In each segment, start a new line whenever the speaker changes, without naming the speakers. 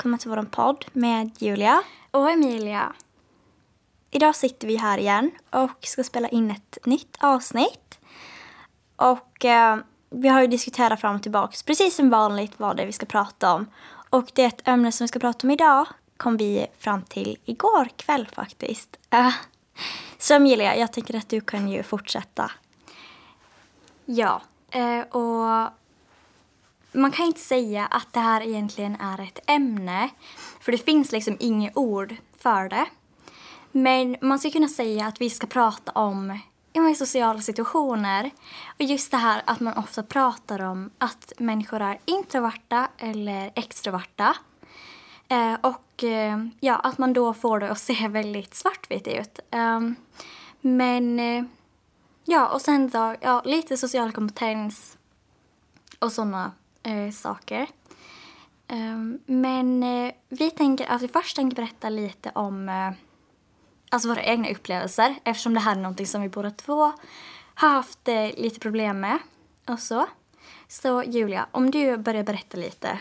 Välkomna till vår podd med Julia.
Och Emilia.
Idag sitter vi här igen och ska spela in ett nytt avsnitt. Och eh, vi har ju diskuterat fram och tillbaka, precis som vanligt, vad det är vi ska prata om. Och det ämne som vi ska prata om idag kom vi fram till igår kväll faktiskt. Uh, så Emilia, jag tänker att du kan ju fortsätta.
Ja, eh, och man kan inte säga att det här egentligen är ett ämne. För det finns liksom inget ord för det. Men man ska kunna säga att vi ska prata om i sociala situationer. Och just det här att man ofta pratar om att människor är introverta eller extroverta. Eh, och eh, ja, att man då får det att se väldigt svartvitt ut. Eh, men eh, ja, och sen då, ja, lite social kompetens och sådana eh, saker. Um, men eh, vi tänker att vi först tänker berätta lite om eh, alltså våra egna upplevelser eftersom det här är någonting som vi båda två har haft eh, lite problem med och så. Så Julia, om du börjar berätta lite.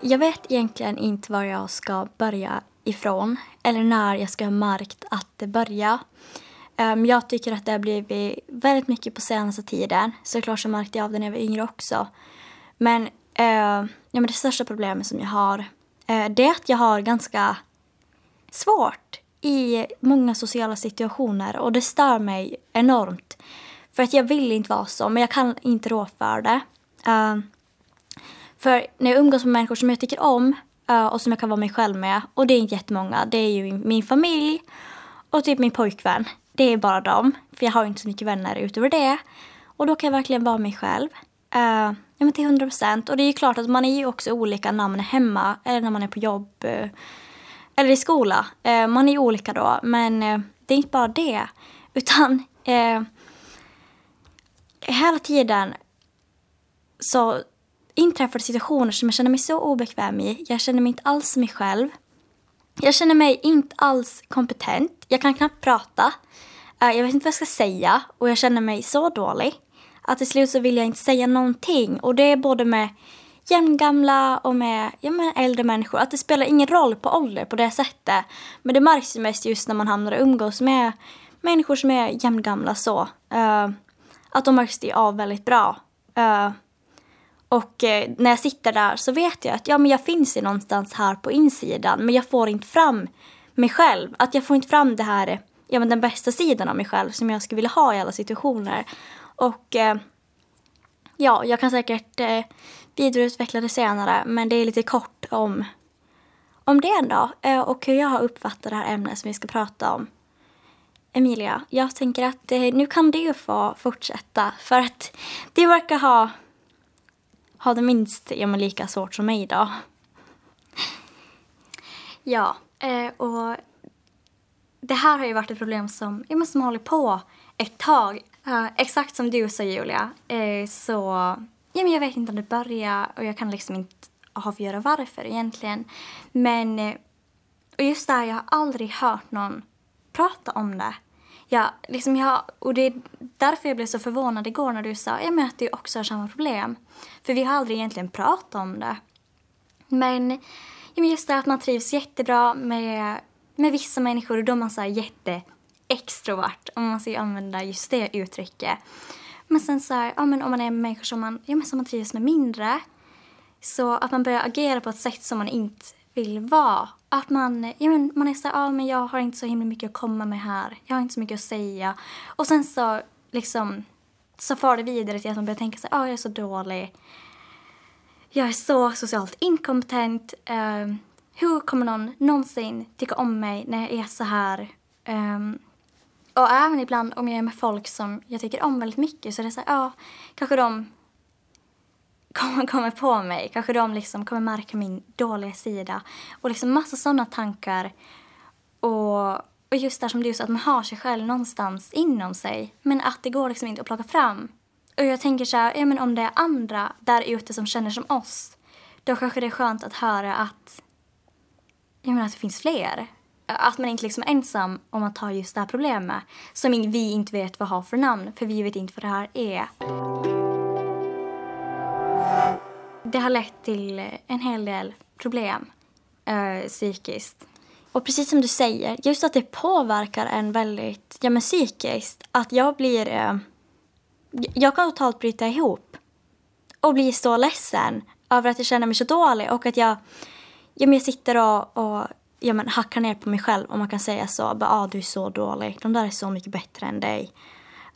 Jag vet egentligen inte var jag ska börja ifrån eller när jag ska ha märkt att det börjar. Um, jag tycker att det har blivit väldigt mycket på senaste tiden. Såklart så märkte jag av det när jag var yngre också. Men, uh, ja, men det största problemet som jag har uh, det är att jag har ganska svårt i många sociala situationer och det stör mig enormt. För att jag vill inte vara så, men jag kan inte rå för det. Uh, för när jag umgås med människor som jag tycker om uh, och som jag kan vara mig själv med, och det är inte jättemånga, det är ju min familj och typ min pojkvän. Det är bara dem, för jag har inte så mycket vänner utöver det. Och då kan jag verkligen vara mig själv. Uh, ja, men till 100 procent. Och det är ju klart att man är ju också olika när man är hemma eller när man är på jobb. Uh, eller i skola. Uh, man är ju olika då, men det är inte bara det. Utan hela tiden så inträffar situationer som jag känner mig så obekväm i. Jag känner mig inte alls mig själv. Jag känner mig inte alls kompetent. Jag kan knappt prata. Eh, jag vet inte vad jag ska säga och jag känner mig så dålig att till slut så vill jag inte säga någonting. Och det är både med jämngamla och med ja, med äldre människor. Att det spelar ingen roll på ålder på det sättet. Men det märks ju mest just när man hamnar och umgås med människor som är jämngamla så. Uh, att de märks det av väldigt bra. Uh, och uh, när jag sitter där så vet jag att ja, men jag finns ju någonstans här på insidan men jag får inte fram mig själv. Att jag får inte fram det här, ja, men den bästa sidan av mig själv som jag skulle vilja ha i alla situationer. Och eh, ja, jag kan säkert eh, vidareutveckla det senare men det är lite kort om, om det ändå eh, och hur jag har uppfattat det här ämnet som vi ska prata om. Emilia, jag tänker att eh, nu kan du få fortsätta för att du verkar ha ha det minst ja, men lika svårt som mig idag.
Ja, eh, och det här har ju varit ett problem som, ja, som håller på ett tag. Uh, exakt som du sa Julia, uh, så ja, men jag vet inte om det börjar och jag kan liksom inte avgöra varför egentligen. Men uh, och just där, jag har aldrig hört någon prata om det. Ja, liksom jag, och det är därför jag blev så förvånad igår när du sa jag möter att du också har samma problem. För vi har aldrig egentligen pratat om det. Men, ja, men just det att man trivs jättebra med, med vissa människor och då är man så här jätte extrovert, om man ska använda just det uttrycket. Men sen så här, ja, men om man är med människor som man, ja, men som man trivs med mindre, så att man börjar agera på ett sätt som man inte vill vara. Att man, ja, men man är så ja men jag har inte så himla mycket att komma med här. Jag har inte så mycket att säga. Och sen så liksom så far det vidare till att man börjar tänka sig, ja jag är så dålig. Jag är så socialt inkompetent. Uh, hur kommer någon någonsin tycka om mig när jag är så här? Um, och även ibland om jag är med folk som jag tycker om väldigt mycket så är det så här, ja, kanske de kommer, kommer på mig. Kanske de liksom kommer märka min dåliga sida. Och liksom massa sådana tankar. Och, och just där som du sa, att man har sig själv någonstans inom sig. Men att det går liksom inte att plocka fram. Och jag tänker så här, ja men om det är andra där ute som känner som oss. Då kanske det är skönt att höra att, jag menar att det finns fler. Att man inte liksom är ensam om att ha just det här problemet. Som vi inte vet vad har för namn, för vi vet inte vad det här är. det har lett till en hel del problem eh, psykiskt.
Och precis som du säger, just att det påverkar en väldigt, ja men psykiskt. Att jag blir, eh, jag kan totalt bryta ihop. Och bli så ledsen över att jag känner mig så dålig och att jag, ja men jag sitter och, och ja men hackar ner på mig själv om man kan säga så. Bara, ah, du är så dålig, de där är så mycket bättre än dig.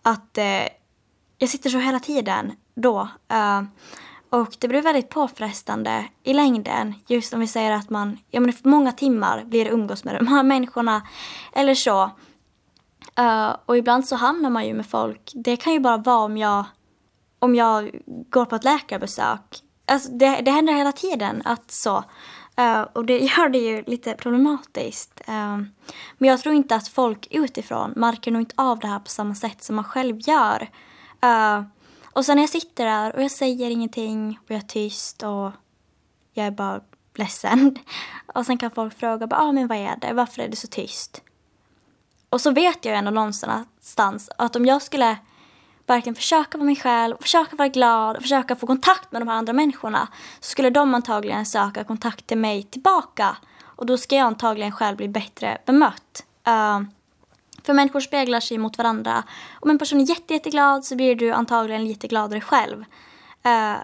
Att eh, jag sitter så hela tiden då. Uh, och det blir väldigt påfrestande i längden. Just om vi säger att man, ja men för många timmar blir det umgås med de här människorna. Eller så. Uh, och ibland så hamnar man ju med folk. Det kan ju bara vara om jag, om jag går på ett läkarbesök. Alltså det, det händer hela tiden att så. Uh, och det gör det ju lite problematiskt. Uh, men jag tror inte att folk utifrån märker nog inte av det här på samma sätt som man själv gör. Uh, och sen när jag sitter där och jag säger ingenting och jag är tyst och jag är bara ledsen. Och sen kan folk fråga, ah, men vad är det? Varför är du så tyst? Och så vet jag ju ändå någonstans att om jag skulle verkligen försöka vara mig själv, försöka vara glad och försöka få kontakt med de här andra människorna så skulle de antagligen söka kontakt till mig tillbaka. Och då ska jag antagligen själv bli bättre bemött. Uh, för människor speglar sig mot varandra. Om en person är jätte, jätteglad så blir du antagligen lite gladare själv. Uh,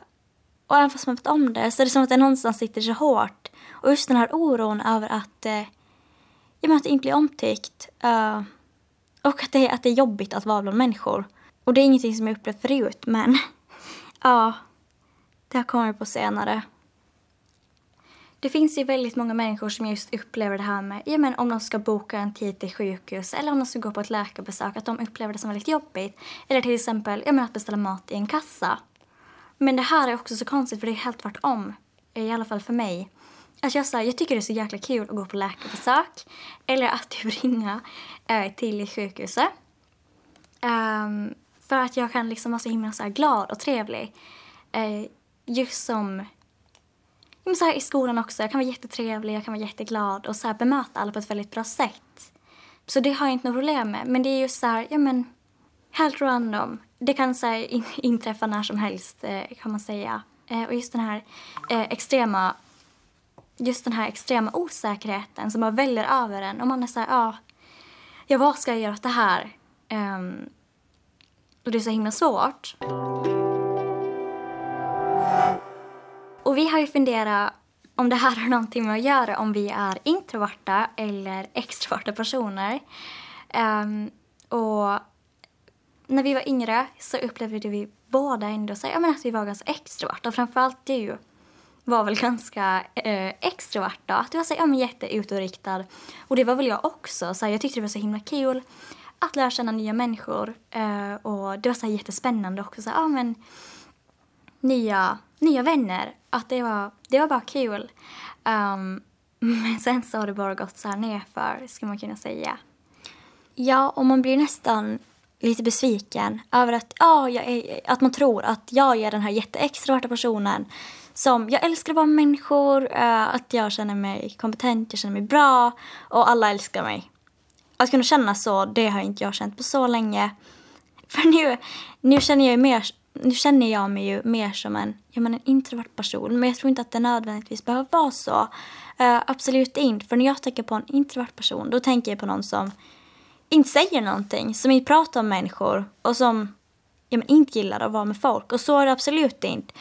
och även fast man vet om det så är det som att det någonstans sitter så hårt. Och just den här oron över att, eh, uh, ja, att inte bli omtyckt. Uh, och att det, att det är jobbigt att vara bland människor. Och det är ingenting som jag upplevt förut, men ja, det har kommit på senare.
Det finns ju väldigt många människor som just upplever det här med, ja men om de ska boka en tid till sjukhus eller om de ska gå på ett läkarbesök, att de upplever det som väldigt jobbigt. Eller till exempel, ja men att beställa mat i en kassa. Men det här är också så konstigt för det är helt tvärtom. I alla fall för mig. Att jag, så jag tycker det är så jäkla kul att gå på läkarbesök. Eller att typ ringa eh, till sjukhuset. Um, för att jag kan liksom vara så himla så glad och trevlig. Eh, just som så här, i skolan också. Jag kan vara jättetrevlig, jag kan vara jätteglad och så här, bemöta alla på ett väldigt bra sätt. Så det har jag inte något problem med. Men det är just så här, ja men, helt random. Det kan så här, in, inträffa när som helst, eh, kan man säga. Eh, och just den här eh, extrema just den här extrema osäkerheten som bara väller över en. Och man är så här, ja, ja vad ska jag göra åt det här? Um, och det är så himla svårt. Och vi har ju funderat om det här har någonting med att göra om vi är introverta eller extroverta personer. Um, och när vi var yngre så upplevde vi båda ändå så, ja, men att vi var ganska extroverta. Framförallt du var väl ganska eh, extrovert. Att du var så, ja, men jätteutåtriktad. Och det var väl jag också. Så jag tyckte det var så himla kul att lära känna nya människor. Eh, och det var så här jättespännande också. Så, ja, ah, men, nya, nya vänner. Att det var, det var bara kul. Um, men sen så har det bara gått så här nerför, skulle man kunna säga.
Ja, och man blir nästan lite besviken över att, ja, jag är, att man tror att jag är den här jätteextroverta personen som, jag älskar att vara människor, uh, att jag känner mig kompetent, jag känner mig bra och alla älskar mig att kunna känna så, det har inte jag känt på så länge. För nu, nu, känner, jag mer, nu känner jag mig ju mer som en, jag menar, en introvert person. Men jag tror inte att det nödvändigtvis behöver vara så. Uh, absolut inte. För när jag tänker på en introvert person, då tänker jag på någon som inte säger någonting, som inte pratar om människor och som ja, men inte gillar att vara med folk. Och så är det absolut inte.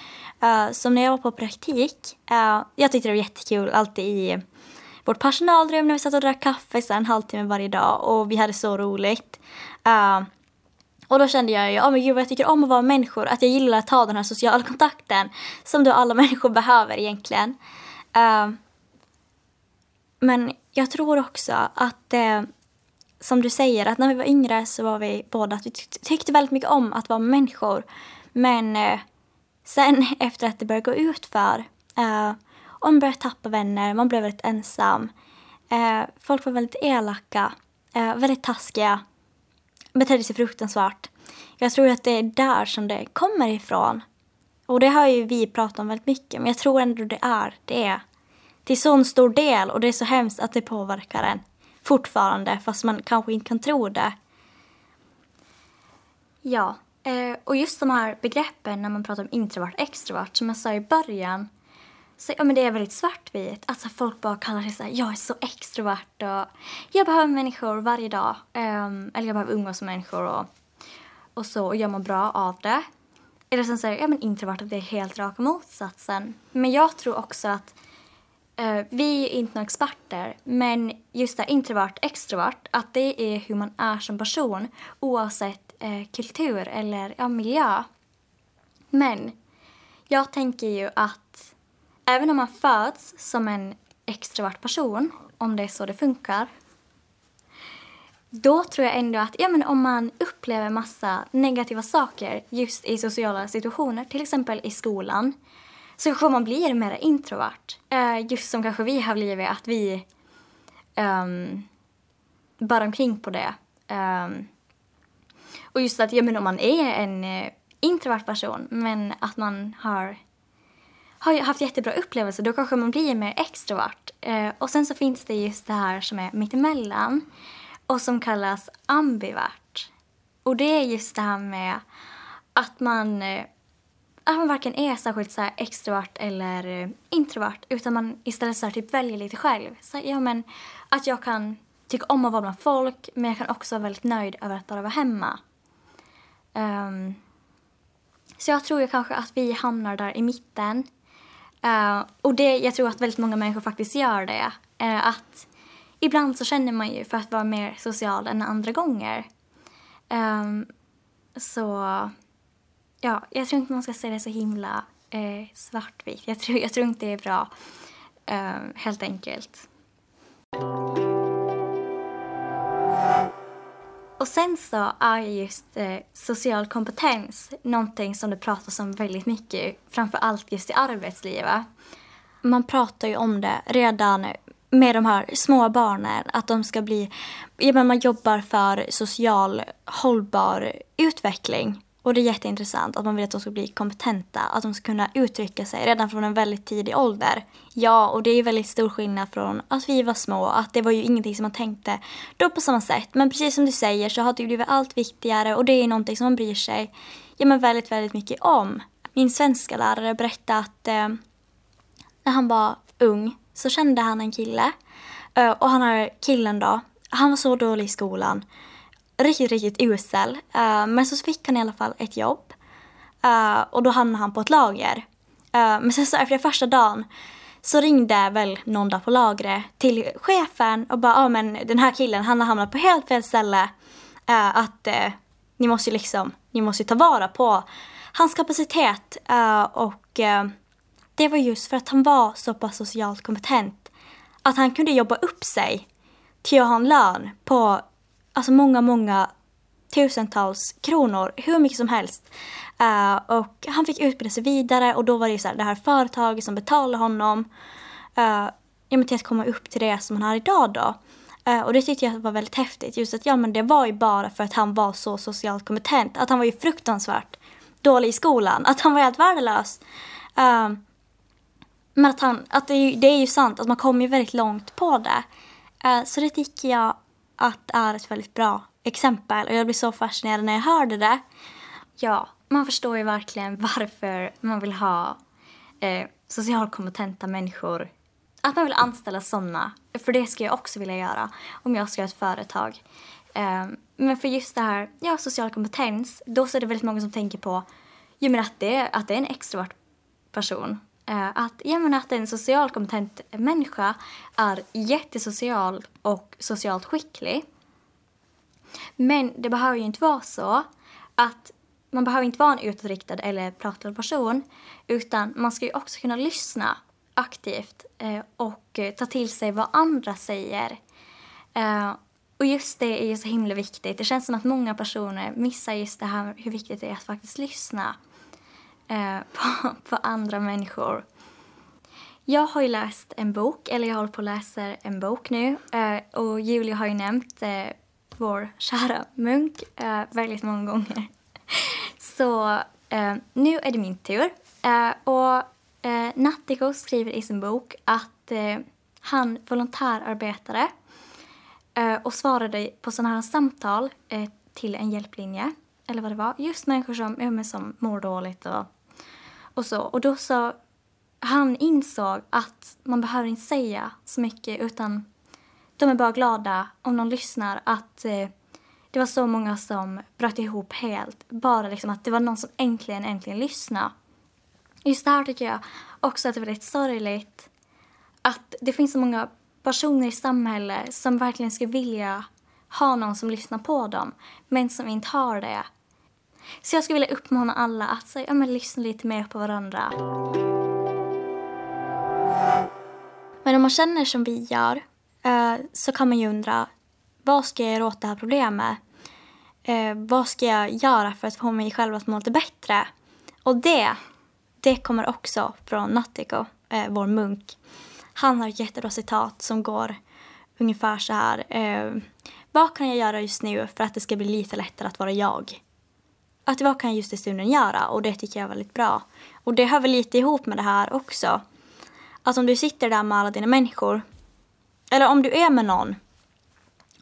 Uh, som när jag var på praktik, uh, jag tyckte det var jättekul alltid i vårt personalrum när vi satt och drack kaffe så en halvtimme varje dag och vi hade så roligt. Uh, och då kände jag ju, oh, men gud vad jag tycker om att vara människor, att jag gillar att ha den här sociala kontakten som då alla människor behöver egentligen. Uh, men jag tror också att uh, som du säger, att när vi var yngre så var vi båda att vi tyckte väldigt mycket om att vara människor. Men eh, sen efter att det började gå ut för eh, och man började tappa vänner, man blev väldigt ensam. Eh, folk var väldigt elaka, eh, väldigt taskiga, betedde sig fruktansvärt. Jag tror att det är där som det kommer ifrån. Och det har ju vi pratat om väldigt mycket, men jag tror ändå det är det. Till så stor del och det är så hemskt att det påverkar en fortfarande, fast man kanske inte kan tro det.
Ja, eh, och just de här begreppen när man pratar om introvert extrovert, som jag sa i början, så, ja, men det är väldigt svartvitt. Alltså folk bara kallar sig så här, jag är så extrovert och jag behöver människor varje dag. Um, eller jag behöver umgås med människor och, och så och jag mår bra av det. Eller sen säger ja men introvert det är helt raka motsatsen. Men jag tror också att uh, vi är inte några experter, men just det introvert, extrovert, att det är hur man är som person oavsett uh, kultur eller ja, miljö. Men jag tänker ju att även om man föds som en extrovert person, om det är så det funkar, då tror jag ändå att ja, men om man upplever massa negativa saker just i sociala situationer, till exempel i skolan, så kanske man blir mer introvert. Uh, just som kanske vi har blivit, att vi ehm, um, bara omkring på det. Um, och just att ja, men om man är en eh, introvert person, men att man har har haft jättebra upplevelser, då kanske man blir mer extrovert. Eh, och sen så finns det just det här som är mittemellan och som kallas ambivert. Och det är just det här med att man, eh, att man varken är särskilt så extrovert eller eh, introvert utan man istället så typ väljer lite själv. Så, ja, men, att jag kan tycka om att vara bland folk men jag kan också vara väldigt nöjd över att bara vara hemma. Um, så jag tror ju kanske att vi hamnar där i mitten. Uh, och det, jag tror att väldigt många människor faktiskt gör det. Uh, att ibland så känner man ju för att vara mer social än andra gånger. Um, så ja, jag tror inte man ska se det så himla uh, svartvitt. Jag tror, jag tror inte det är bra, helt enkelt. Och sen så är just eh, social kompetens någonting som det pratas om väldigt mycket, framför allt just i arbetslivet.
Man pratar ju om det redan med de här små barnen, att de ska bli, ja, men man jobbar för social hållbar utveckling. Och det är jätteintressant att man vill att de ska bli kompetenta, att de ska kunna uttrycka sig redan från en väldigt tidig ålder. Ja, och det är väldigt stor skillnad från att vi var små, att det var ju ingenting som man tänkte då på samma sätt. Men precis som du säger så har det blivit allt viktigare och det är någonting som man bryr sig ja, men väldigt, väldigt mycket om. Min svenska lärare berättade att eh, när han var ung så kände han en kille. Eh, och han här killen då, han var så dålig i skolan. Riktigt, riktigt usel. Uh, men så fick han i alla fall ett jobb. Uh, och då hamnade han på ett lager. Eh, men sen så efter första dagen så ringde väl någon där på lagret till chefen och bara, ja ah, men den här killen han har hamnat på helt fel ställe. att ni måste ju liksom, ni måste ta vara på hans kapacitet och det var just för att han var så pass socialt kompetent. Att han kunde jobba upp sig till att ha en lön på alltså många, många tusentals kronor, hur mycket som helst. Uh, och han fick utbilda sig vidare och då var det ju så här, det här företaget som betalade honom uh, ja, till att komma upp till det som han har idag då. Uh, och det tyckte jag var väldigt häftigt. Just att ja, men det var ju bara för att han var så socialt kompetent. Att han var ju fruktansvärt dålig i skolan. Att han var helt värdelös. Uh, men att, han, att det, är, det är ju sant att man kommer ju väldigt långt på det. Uh, så det tycker jag att är ett väldigt bra exempel och jag blir så fascinerad när jag hörde det.
Ja, man förstår ju verkligen varför man vill ha eh, socialkompetenta människor. Att man vill anställa sådana. För det ska jag också vilja göra om jag ska ha ett företag. Eh, men för just det här, ja, social kompetens, då så är det väldigt många som tänker på ju men att, det, att det är en extrovert person Eh, att, ja, men att en socialt kompetent människa är jättesocial och socialt skicklig. Men det behöver ju inte vara så att man behöver inte vara en utåtriktad eller pratglad person utan man ska ju också kunna lyssna aktivt eh, och eh, ta till sig vad andra säger. Och just det är ju så himla viktigt. Det känns som att många personer missar just det här hur viktigt det är att faktiskt lyssna eh, på, på, andra människor. Jag har ju läst en bok, eller jag håller på att läsa en bok nu. Eh, och Julia har ju nämnt eh, vår kära Munk eh, väldigt många gånger. Så eh, nu är det min tur. Eh, och eh, Nattiko skriver i sin bok att eh, han volontärarbetade eh, och svarade på sådana här samtal till en hjälplinje eller vad det var, just människor som, ja, som mår dåligt och, och så. Och då så, han insåg att man behöver inte säga så mycket utan de är bara glada om de lyssnar att eh, det var så många som bröt ihop helt. Bara liksom att det var någon som äntligen, äntligen lyssnade. Just det här tycker jag också att det är väldigt sorgligt. Att det finns så många personer i samhället som verkligen skulle vilja ha någon som lyssnar på dem, men som inte har det. Så jag skulle vilja uppmana alla att så, ja, men lyssna lite mer på varandra.
Men om man känner som vi gör eh, så kan man ju undra, vad ska jag göra åt det här problemet? Eh, vad ska jag göra för att få mig själv att må lite bättre? Och det, det kommer också från Nattiko, eh, vår munk. Han har ett jättebra citat som går ungefär så här. Eh, vad kan jag göra just nu för att det ska bli lite lättare att vara jag? Att vad kan just i stunden göra? Och det tycker jag är väldigt bra. Och det hör väl lite ihop med det här också. Att om du sitter där med alla dina människor, eller om du är med någon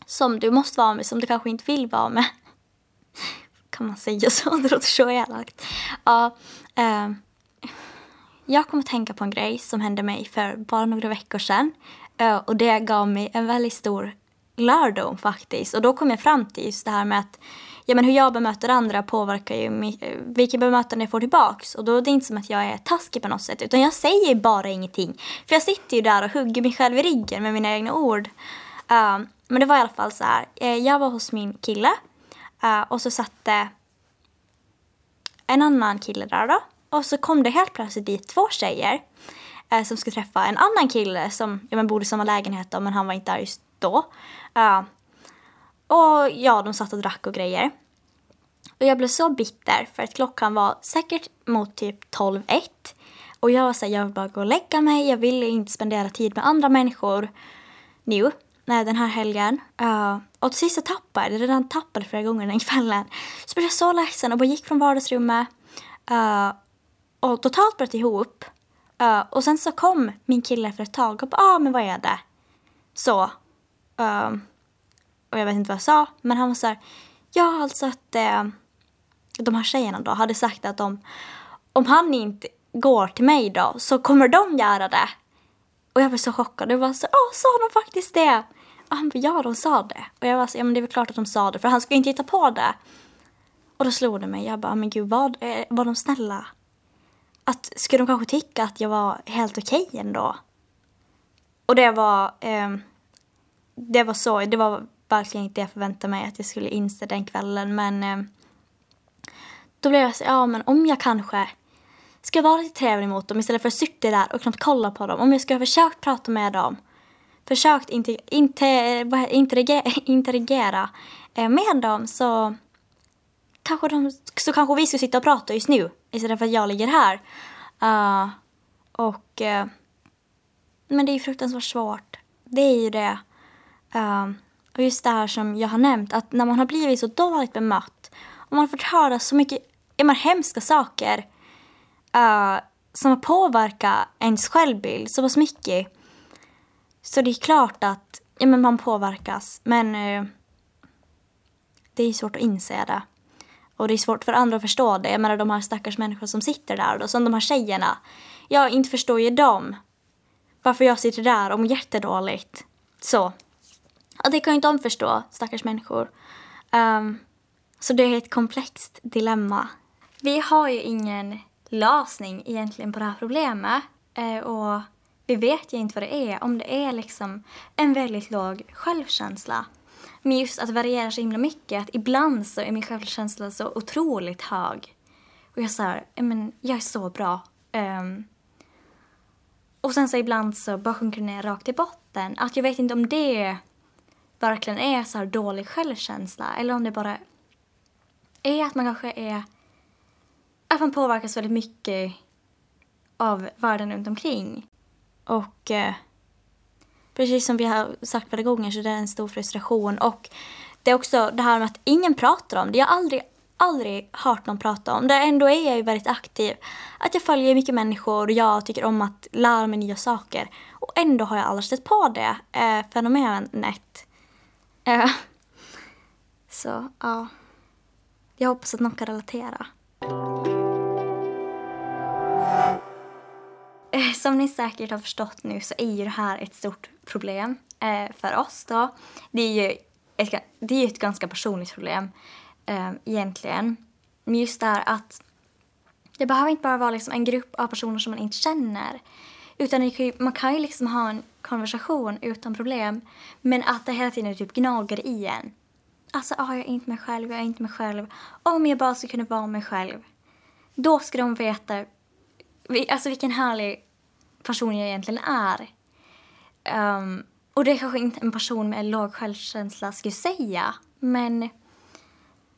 som du måste vara med, som du kanske inte vill vara med. Kan man säga så? Det låter så elakt. Ja, eh, jag kommer att tänka på en grej som hände mig för bara några veckor sedan. Eh, och det gav mig en väldigt stor lärdom faktiskt. Och då kom jag fram till just det här med att ja, men hur jag bemöter andra påverkar ju vilket bemötande jag får tillbaks. Och då är det inte som att jag är taskig på något sätt, utan jag säger bara ingenting. För jag sitter ju där och hugger mig själv i ryggen med mina egna ord. Uh, men det var i alla fall så här, eh, jag var hos min kille uh, och så satt det en annan kille där då. Och så kom det helt plötsligt dit två tjejer uh, som skulle träffa en annan kille som ja, men bodde i samma lägenhet då, men han var inte där just då. Uh, och ja, de satt och drack och grejer. Och jag blev så bitter för att klockan var säkert mot typ 12-1. Och jag var såhär, jag vill bara gå och lägga mig. Jag ville inte spendera tid med andra människor nu, den här helgen. Uh, och till sist så tappade jag, redan tappade flera gånger den kvällen. Så blev jag så ledsen och bara gick från vardagsrummet. Uh, och totalt bröt ihop. Uh, och sen så kom min kille efter ett tag och bara, ah men vad är det? Så. Och jag vet inte vad jag sa, men han var så här, ja alltså att eh, de här tjejerna då hade sagt att de, om han inte går till mig då så kommer de göra det. Och jag blev så chockad. Jag var så, åh, sa de faktiskt det? Och han bara, ja de sa det. Och jag var så, ja men det är väl klart att de sa det för han skulle inte hitta på det. Och då slog det mig, jag bara, men gud vad, eh, var de snälla? Att, skulle de kanske tycka att jag var helt okej okay ändå? Och det var, eh, det var så, det var verkligen inte det jag förväntade mig att jag skulle inse den kvällen. Men eh, då blev jag så, ja men om jag kanske ska vara lite trevlig mot dem istället för att sitta där och knappt kolla på dem. Om jag ska ha försökt prata med dem, försökt inte, inte, interagera, interagera med dem så kanske, de, så kanske vi skulle sitta och prata just nu istället för att jag ligger här. Uh, och uh, men det är ju fruktansvärt svårt. Det är ju det. Uh, och just det här som jag har nämnt, att när man har blivit så dåligt bemött och man har fått höra så mycket man, hemska saker uh, som har påverkat ens självbild så pass mycket. Så det är klart att ja, men man påverkas, men uh, det är svårt att inse det. Och det är svårt för andra att förstå det. Jag menar de här stackars människor som sitter där då, som de här tjejerna. Jag inte förstår ju dem. Varför jag sitter där och mår jättedåligt. Så. Och det kan ju inte de förstå, stackars människor. Um, så det är ett komplext dilemma.
Vi har ju ingen lösning egentligen på det här problemet. Eh, och vi vet ju inte vad det är. Om det är liksom en väldigt låg självkänsla. Men just att det varierar så himla mycket. Att ibland så är min självkänsla så otroligt hög. Och jag säger, men jag är så bra. Um, och sen så ibland så bara sjunker det ner rakt i botten. Att jag vet inte om det verkligen är så här dålig självkänsla eller om det bara är att man kanske är att man påverkas väldigt mycket av världen runt omkring.
Och eh, precis som vi har sagt flera gånger så det är en stor frustration och det är också det här med att ingen pratar om det. Jag har aldrig, aldrig hört någon prata om det. Ändå är jag ju väldigt aktiv. Att jag följer mycket människor och jag tycker om att lära mig nya saker. Och ändå har jag aldrig stött på det eh, fenomenet. Eh, så, ja jag hoppas att någon kan relatera. Eh, som ni säkert har förstått nu så är ju det här ett stort problem eh, för oss då. Det är ju ett, det är ett ganska personligt problem eh, egentligen. Men just det här att det behöver inte bara vara liksom en grupp av personer som man inte känner. Utan kan ju, man kan ju liksom ha en konversation utan problem. Men att det hela tiden typ gnager i en. Alltså, ah, jag är inte mig själv, jag är inte mig själv. Om jag bara skulle kunna vara mig själv. Då ska de veta alltså vilken härlig person jag egentligen är. Um, och det är kanske inte en person med låg självkänsla skulle säga. Men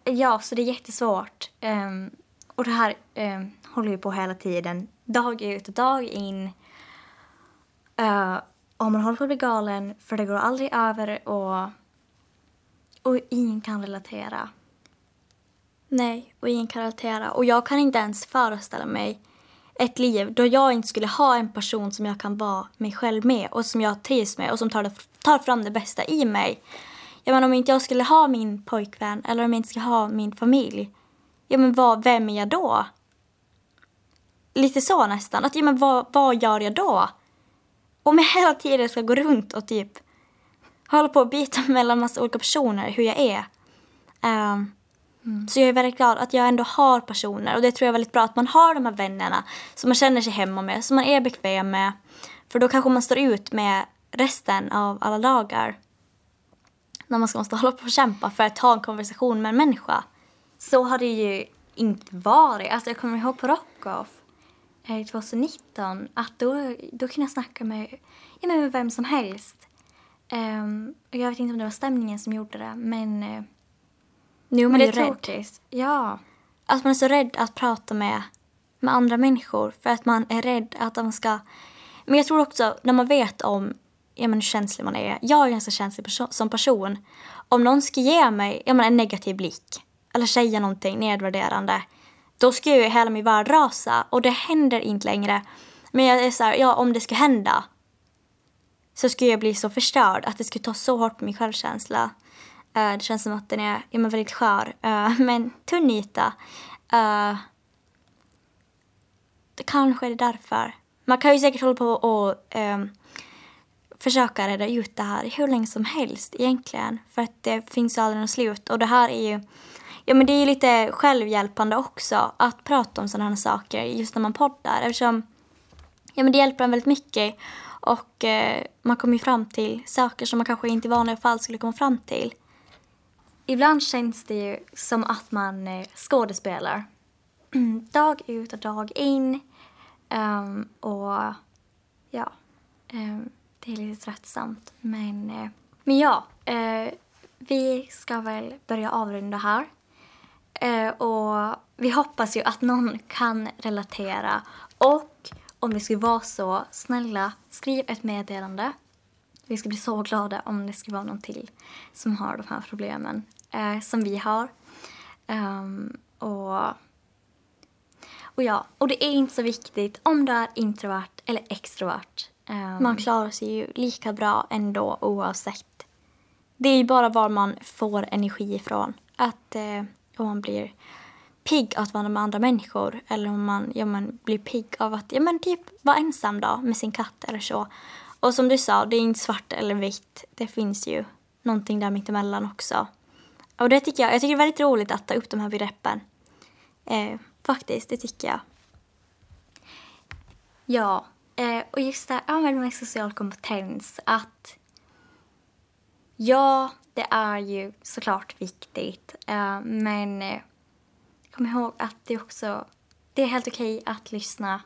ja, så det är jättesvårt. Um, och det här um, håller ju på hela tiden, dag ut och dag in. Uh, och man håller på att bli galen för det går aldrig över och, och ingen kan relatera. Nej, och ingen kan relatera. Och jag kan inte ens föreställa mig ett liv då jag inte skulle ha en person som jag kan vara mig själv med och som jag trivs med och som tar, det, tar fram det bästa i mig. Jag menar om inte jag skulle ha min pojkvän eller om jag inte skulle ha min familj, ja men vad, vem är jag då? Lite så nästan, att ja men vad, vad gör jag då? Om jag hela tiden ska gå runt och typ hålla på och byta mellan massa olika personer, hur jag är. Um, Mm. Så jag är väldigt glad att jag ändå har personer och det tror jag är väldigt bra att man har de här vännerna som man känner sig hemma med, som man är bekväm med. För då kanske man står ut med resten av alla dagar. När man ska måste hålla på och kämpa för att ha en konversation med en människa. Så har det ju inte varit. Alltså jag kommer ihåg på Rockoff eh, 2019 att då, då kunde jag snacka med, ja, med vem som helst. Um, och jag vet inte om det var stämningen som gjorde det men uh, nu är man Men är rädd. tråkigt. Ja. Att man är så rädd att prata med, med andra människor för att man är rädd att de ska... Men jag tror också, när man vet om ja, men hur känslig man är. Jag är ganska känslig perso som person. Om någon ska ge mig ja, men en negativ blick eller säga någonting nedvärderande då ska ju hela min värld rasa och det händer inte längre. Men jag är så här, ja om det skulle hända så skulle jag bli så förstörd att det skulle ta så hårt på min självkänsla. Uh, det känns som att den är ja, men väldigt skör. Uh, men tunn yta. Uh, eh, kanske är det därför. Man kan ju säkert hålla på och um, försöka reda ut det här hur länge som helst egentligen. För att det finns ju aldrig något slut. Och det här är ju Ja men det är ju lite självhjälpande också att prata om sådana här saker just när man poddar eftersom ja, men det hjälper en väldigt mycket och eh, man kommer ju fram till saker som man kanske inte i vanliga fall skulle komma fram till ibland känns det ju som att man eh, skådespelar. dag ut och dag in. Um, och ja, um, det är lite tröttsamt. Men, uh, men ja, uh, vi ska väl börja avrunda här. Uh, och vi hoppas ju att någon kan relatera. Och om det skulle vara så, snälla skriv ett meddelande. Vi skulle bli så glada om det skulle vara någon till som har de här problemen eh, som vi har. Um, och, och ja, och det är inte så viktigt om du är introvert eller extrovert. Um, man klarar sig ju lika bra ändå oavsett. Det är ju bara var man får energi ifrån. Att eh, om man blir pigg av att vara med andra människor eller om man, ja, man blir pigg av att ja, men typ vara ensam då med sin katt eller så. Och som du sa, det är inte svart eller vitt. Det finns ju någonting där mittemellan också. Och det tycker jag, jag tycker det är väldigt roligt att ta upp de här begreppen. Eh, faktiskt, det tycker jag. Ja, eh, och just det här med social kompetens. Att ja, det är ju såklart viktigt. Eh, men eh, kom ihåg att det också det är helt okej att lyssna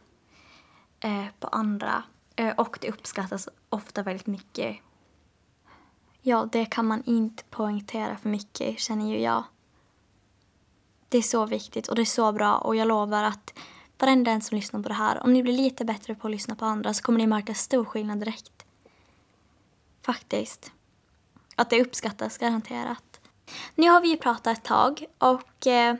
eh, på andra. Eh, och det uppskattas ofta väldigt mycket Ja, det kan man inte poängtera för mycket, känner ju jag. Det är så viktigt och det är så bra och jag lovar att varenda en som lyssnar på det här, om ni blir lite bättre på att lyssna på andra så kommer ni märka stor skillnad direkt. Faktiskt. Att det uppskattas garanterat. Nu har vi ju pratat ett tag och eh,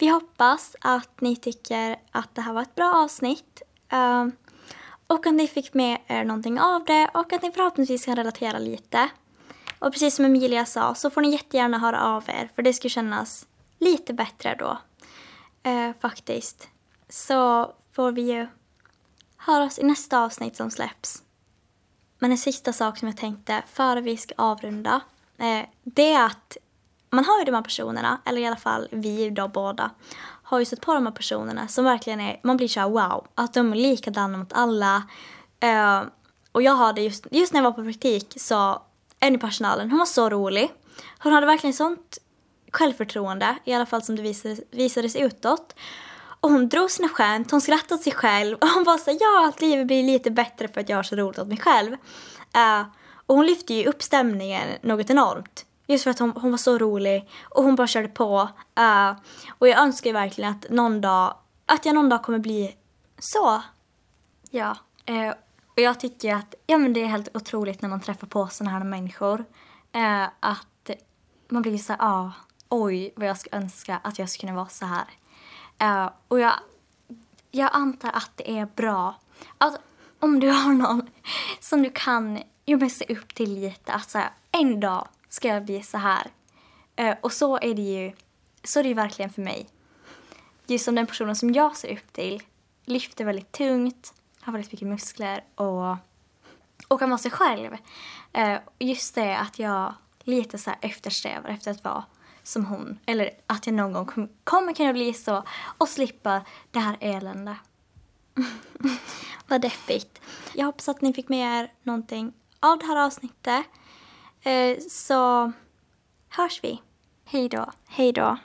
vi hoppas att ni tycker att det här var ett bra avsnitt. Ehm, och att ni fick med er någonting av det och att ni förhoppningsvis kan relatera lite. Och precis som Emilia sa så får ni jättegärna höra av er för det skulle kännas lite bättre då. Eh, faktiskt. Så får vi ju höras i nästa avsnitt som släpps. Men en sista sak som jag tänkte före vi ska avrunda. Eh, det är att man har ju de här personerna, eller i alla fall vi då båda, har ju sett på de här personerna som verkligen är, man blir såhär wow, att de är likadana mot alla. Uh, och jag hade just, just när jag var på praktik så en i personalen, hon var så rolig. Hon hade verkligen sånt självförtroende, i alla fall som det visades, visades utåt. Och hon drog sina skämt, hon skrattade åt sig själv och hon var så ja, att livet blir lite bättre för att jag har så roligt åt mig själv. Uh, och hon lyfte ju upp stämningen något enormt. Just för att hon, hon var så rolig och hon bara körde på. Uh, och jag önskar verkligen att någon dag, att jag någon dag kommer bli så.
Ja, uh, och jag tycker att ja, men det är helt otroligt när man träffar på sådana här människor. Eh, att man blir så här, ah, oj vad jag skulle önska att jag skulle kunna vara så här. Uh, och jag, jag antar att det är bra att om du har någon som du kan ju se upp till lite, att så här, en dag ska jag bli så här. Eh, och så är det ju så är det ju verkligen för mig. Just som den personen som jag ser upp till lyfter väldigt tungt, har väldigt mycket muskler och, och kan vara sig själv. Eh, just det att jag lite så här eftersträvar efter att vara som hon. Eller att jag någon gång kom, kommer kunna bli så och slippa det här elände.
Vad deppigt. Jag hoppas att ni fick med er någonting av det här avsnittet. Eh, så hörs vi.
Hej då.
Hej då.